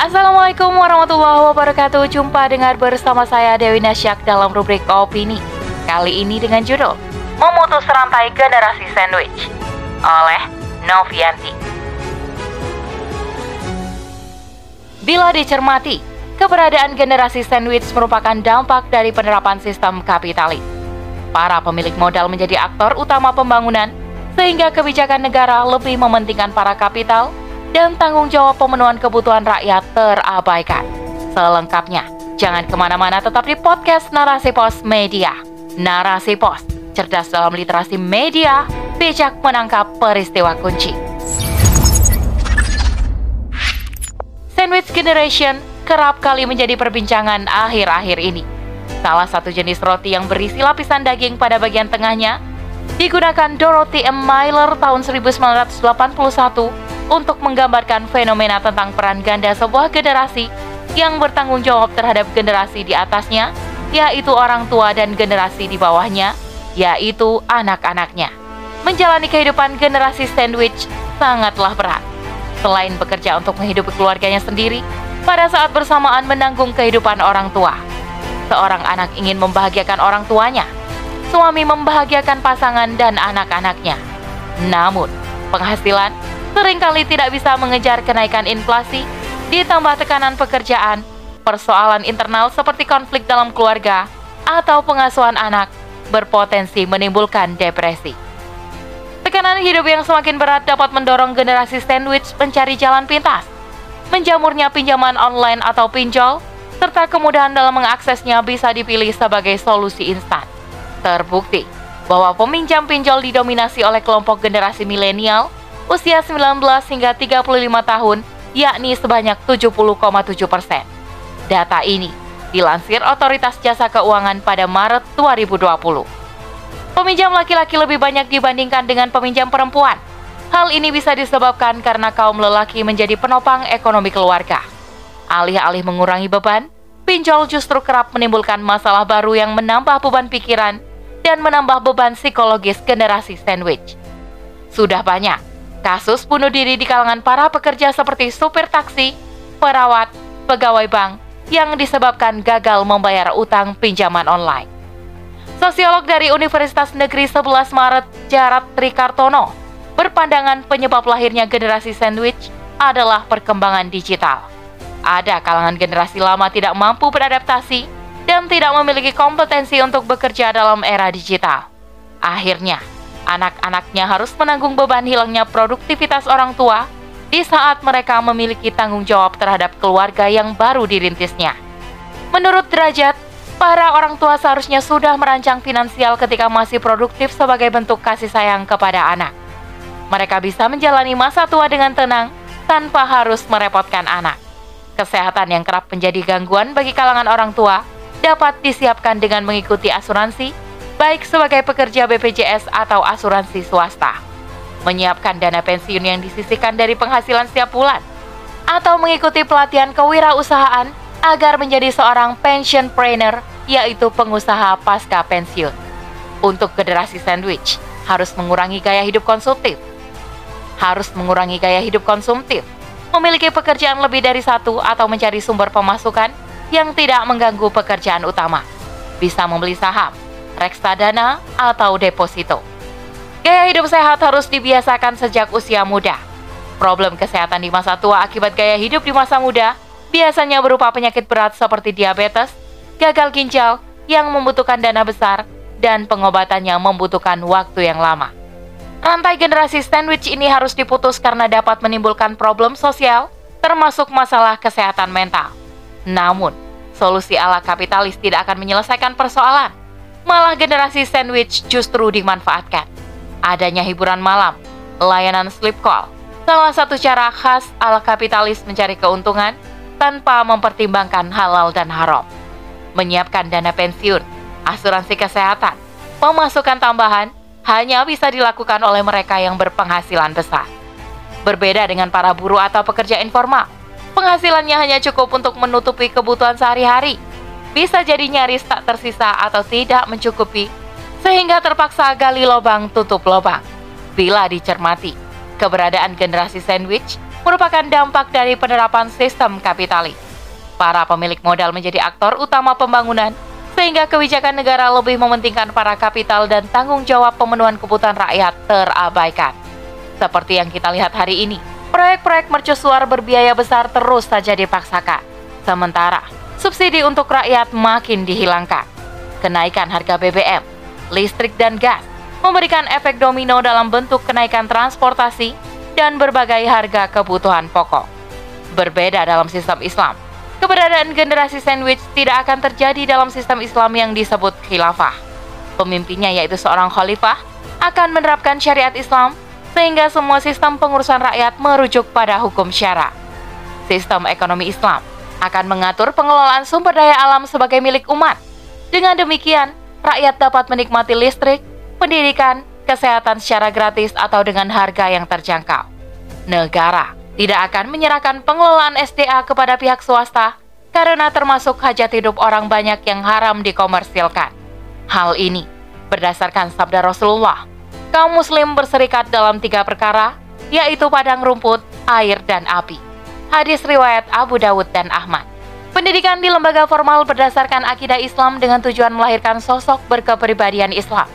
Assalamualaikum warahmatullahi wabarakatuh. Jumpa dengar bersama saya Dewi Nasyak dalam rubrik Opini. Kali ini dengan judul Memutus Rantai Generasi Sandwich Oleh Novianti. Bila dicermati, keberadaan generasi sandwich merupakan dampak dari penerapan sistem kapitalis. Para pemilik modal menjadi aktor utama pembangunan, sehingga kebijakan negara lebih mementingkan para kapital dan tanggung jawab pemenuhan kebutuhan rakyat terabaikan. Selengkapnya, jangan ke mana-mana tetap di podcast Narasi Pos Media. Narasi Pos, cerdas dalam literasi media, bijak menangkap peristiwa kunci. Sandwich generation kerap kali menjadi perbincangan akhir-akhir ini. Salah satu jenis roti yang berisi lapisan daging pada bagian tengahnya digunakan Dorothy M. Myler tahun 1981 untuk menggambarkan fenomena tentang peran ganda sebuah generasi yang bertanggung jawab terhadap generasi di atasnya, yaitu orang tua dan generasi di bawahnya, yaitu anak-anaknya. Menjalani kehidupan generasi sandwich sangatlah berat selain bekerja untuk menghidupi keluarganya sendiri, pada saat bersamaan menanggung kehidupan orang tua. Seorang anak ingin membahagiakan orang tuanya, suami membahagiakan pasangan dan anak-anaknya. Namun, penghasilan sering kali tidak bisa mengejar kenaikan inflasi, ditambah tekanan pekerjaan, persoalan internal seperti konflik dalam keluarga, atau pengasuhan anak berpotensi menimbulkan depresi. Tekanan hidup yang semakin berat dapat mendorong generasi sandwich mencari jalan pintas. Menjamurnya pinjaman online atau pinjol, serta kemudahan dalam mengaksesnya bisa dipilih sebagai solusi instan. Terbukti bahwa peminjam pinjol didominasi oleh kelompok generasi milenial usia 19 hingga 35 tahun, yakni sebanyak 70,7 persen. Data ini dilansir Otoritas Jasa Keuangan pada Maret 2020. Peminjam laki-laki lebih banyak dibandingkan dengan peminjam perempuan. Hal ini bisa disebabkan karena kaum lelaki menjadi penopang ekonomi keluarga. Alih-alih mengurangi beban, pinjol justru kerap menimbulkan masalah baru yang menambah beban pikiran dan menambah beban psikologis generasi sandwich. Sudah banyak kasus bunuh diri di kalangan para pekerja seperti supir taksi, perawat, pegawai bank yang disebabkan gagal membayar utang pinjaman online. Sosiolog dari Universitas Negeri 11 Maret, Jarat Trikartono, berpandangan penyebab lahirnya generasi sandwich adalah perkembangan digital. Ada kalangan generasi lama tidak mampu beradaptasi dan tidak memiliki kompetensi untuk bekerja dalam era digital. Akhirnya, anak-anaknya harus menanggung beban hilangnya produktivitas orang tua di saat mereka memiliki tanggung jawab terhadap keluarga yang baru dirintisnya. Menurut derajat, Para orang tua seharusnya sudah merancang finansial ketika masih produktif sebagai bentuk kasih sayang kepada anak. Mereka bisa menjalani masa tua dengan tenang tanpa harus merepotkan anak. Kesehatan yang kerap menjadi gangguan bagi kalangan orang tua dapat disiapkan dengan mengikuti asuransi, baik sebagai pekerja BPJS atau asuransi swasta. Menyiapkan dana pensiun yang disisihkan dari penghasilan setiap bulan, atau mengikuti pelatihan kewirausahaan agar menjadi seorang pension planner, yaitu pengusaha pasca pensiun. Untuk generasi sandwich, harus mengurangi gaya hidup konsumtif. Harus mengurangi gaya hidup konsumtif, memiliki pekerjaan lebih dari satu atau mencari sumber pemasukan yang tidak mengganggu pekerjaan utama. Bisa membeli saham, reksadana, atau deposito. Gaya hidup sehat harus dibiasakan sejak usia muda. Problem kesehatan di masa tua akibat gaya hidup di masa muda biasanya berupa penyakit berat seperti diabetes, gagal ginjal yang membutuhkan dana besar, dan pengobatannya membutuhkan waktu yang lama. Rantai generasi sandwich ini harus diputus karena dapat menimbulkan problem sosial, termasuk masalah kesehatan mental. Namun, solusi ala kapitalis tidak akan menyelesaikan persoalan. Malah generasi sandwich justru dimanfaatkan. Adanya hiburan malam, layanan sleep call, salah satu cara khas ala kapitalis mencari keuntungan tanpa mempertimbangkan halal dan haram. Menyiapkan dana pensiun, asuransi kesehatan, pemasukan tambahan hanya bisa dilakukan oleh mereka yang berpenghasilan besar. Berbeda dengan para buruh atau pekerja informal, penghasilannya hanya cukup untuk menutupi kebutuhan sehari-hari. Bisa jadi nyaris tak tersisa atau tidak mencukupi, sehingga terpaksa gali lubang tutup lubang. Bila dicermati, keberadaan generasi sandwich merupakan dampak dari penerapan sistem kapitalis. Para pemilik modal menjadi aktor utama pembangunan, sehingga kebijakan negara lebih mementingkan para kapital dan tanggung jawab pemenuhan kebutuhan rakyat terabaikan. Seperti yang kita lihat hari ini, proyek-proyek mercusuar berbiaya besar terus saja dipaksakan. Sementara, subsidi untuk rakyat makin dihilangkan. Kenaikan harga BBM, listrik dan gas memberikan efek domino dalam bentuk kenaikan transportasi dan berbagai harga kebutuhan pokok. Berbeda dalam sistem Islam, keberadaan generasi sandwich tidak akan terjadi dalam sistem Islam yang disebut khilafah. Pemimpinnya yaitu seorang khalifah akan menerapkan syariat Islam sehingga semua sistem pengurusan rakyat merujuk pada hukum syara. Sistem ekonomi Islam akan mengatur pengelolaan sumber daya alam sebagai milik umat. Dengan demikian, rakyat dapat menikmati listrik, pendidikan, kesehatan secara gratis atau dengan harga yang terjangkau. Negara tidak akan menyerahkan pengelolaan SDA kepada pihak swasta karena termasuk hajat hidup orang banyak yang haram dikomersilkan. Hal ini berdasarkan sabda Rasulullah, kaum muslim berserikat dalam tiga perkara, yaitu padang rumput, air, dan api. Hadis riwayat Abu Dawud dan Ahmad. Pendidikan di lembaga formal berdasarkan akidah Islam dengan tujuan melahirkan sosok berkepribadian Islam.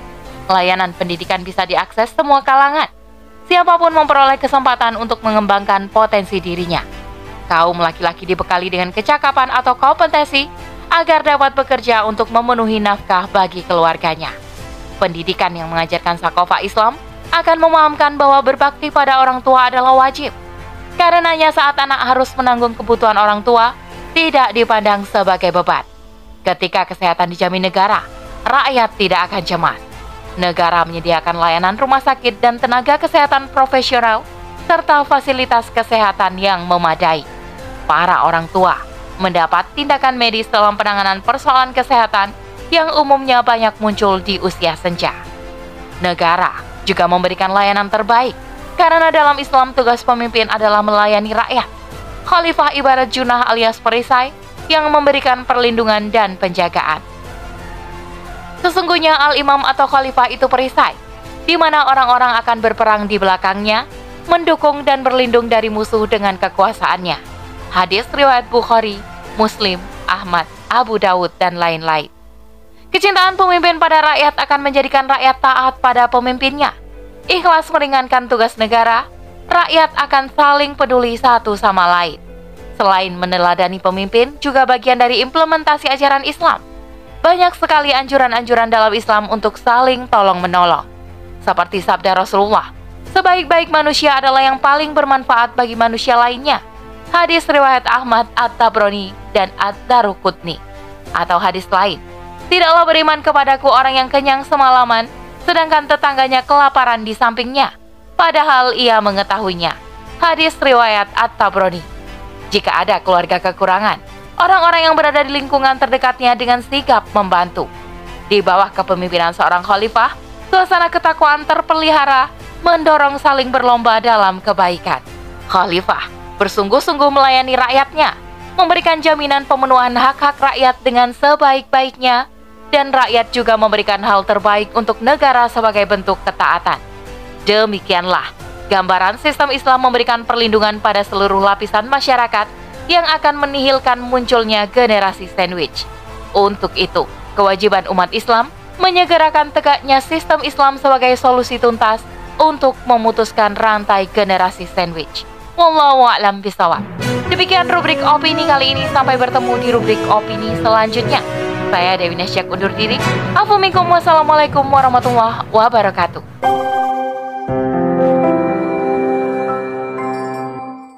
Layanan pendidikan bisa diakses semua kalangan. Siapa pun memperoleh kesempatan untuk mengembangkan potensi dirinya. Kaum laki-laki dibekali dengan kecakapan atau kompetensi agar dapat bekerja untuk memenuhi nafkah bagi keluarganya. Pendidikan yang mengajarkan sakofa Islam akan memahamkan bahwa berbakti pada orang tua adalah wajib Karenanya saat anak harus menanggung kebutuhan orang tua, tidak dipandang sebagai beban. Ketika kesehatan dijamin negara, rakyat tidak akan cemas. Negara menyediakan layanan rumah sakit dan tenaga kesehatan profesional, serta fasilitas kesehatan yang memadai. Para orang tua mendapat tindakan medis dalam penanganan persoalan kesehatan yang umumnya banyak muncul di usia senja. Negara juga memberikan layanan terbaik karena dalam Islam tugas pemimpin adalah melayani rakyat. Khalifah ibarat junah alias perisai yang memberikan perlindungan dan penjagaan. Sesungguhnya al-imam atau khalifah itu perisai, di mana orang-orang akan berperang di belakangnya, mendukung dan berlindung dari musuh dengan kekuasaannya. Hadis riwayat Bukhari, Muslim, Ahmad, Abu Dawud, dan lain-lain. Kecintaan pemimpin pada rakyat akan menjadikan rakyat taat pada pemimpinnya – ikhlas meringankan tugas negara, rakyat akan saling peduli satu sama lain. Selain meneladani pemimpin, juga bagian dari implementasi ajaran Islam. Banyak sekali anjuran-anjuran dalam Islam untuk saling tolong-menolong. Seperti sabda Rasulullah, sebaik-baik manusia adalah yang paling bermanfaat bagi manusia lainnya. Hadis riwayat Ahmad At-Tabrani dan At-Darukutni. Atau hadis lain, tidaklah beriman kepadaku orang yang kenyang semalaman sedangkan tetangganya kelaparan di sampingnya, padahal ia mengetahuinya. Hadis riwayat At-Tabrani. Jika ada keluarga kekurangan, orang-orang yang berada di lingkungan terdekatnya dengan sigap membantu. Di bawah kepemimpinan seorang khalifah, suasana ketakwaan terpelihara, mendorong saling berlomba dalam kebaikan. Khalifah bersungguh-sungguh melayani rakyatnya, memberikan jaminan pemenuhan hak-hak rakyat dengan sebaik-baiknya, dan rakyat juga memberikan hal terbaik untuk negara sebagai bentuk ketaatan. Demikianlah gambaran sistem Islam memberikan perlindungan pada seluruh lapisan masyarakat yang akan menihilkan munculnya generasi sandwich. Untuk itu, kewajiban umat Islam menyegerakan tegaknya sistem Islam sebagai solusi tuntas untuk memutuskan rantai generasi sandwich. Wallahu a'lam bisawab. Demikian rubrik opini kali ini sampai bertemu di rubrik opini selanjutnya. Saya Dewi Nasyak undur diri. Assalamualaikum warahmatullahi wabarakatuh.